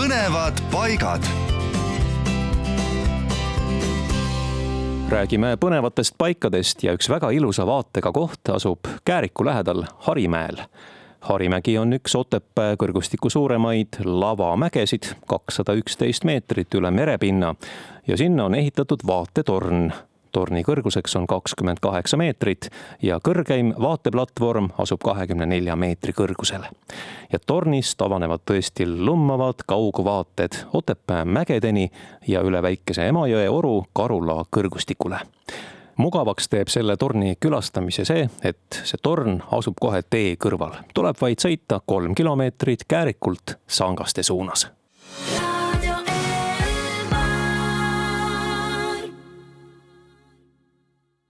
põnevad paigad. räägime põnevatest paikadest ja üks väga ilusa vaatega koht asub Kääriku lähedal Harimäel. Harimägi on üks Otepää kõrgustiku suuremaid lavamägesid, kakssada üksteist meetrit üle merepinna ja sinna on ehitatud vaatetorn torni kõrguseks on kakskümmend kaheksa meetrit ja kõrgeim vaateplatvorm asub kahekümne nelja meetri kõrgusel. ja tornist avanevad tõesti lummavad kaugvaated Otepää mägedeni ja üle väikese Emajõe oru Karula kõrgustikule mugavaks teeb selle torni külastamise see, et see torn asub kohe tee kõrval. tuleb vaid sõita kolm kilomeetrit Käärikult Sangaste suunas